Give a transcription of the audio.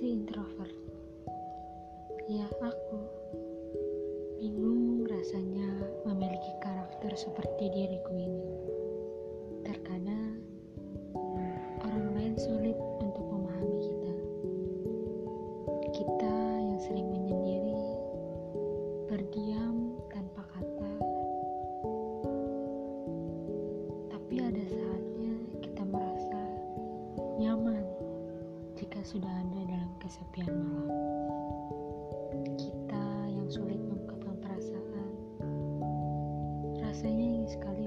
si introvert. Ya, aku bingung rasanya memiliki karakter seperti diriku ini. Terkadang orang lain sulit untuk memahami kita. Kita yang sering menyendiri, berdiam tanpa kata. Tapi ada saatnya kita merasa nyaman jika sudah ada kesepian malam. Kita yang sulit mengungkapkan perasaan, rasanya ingin sekali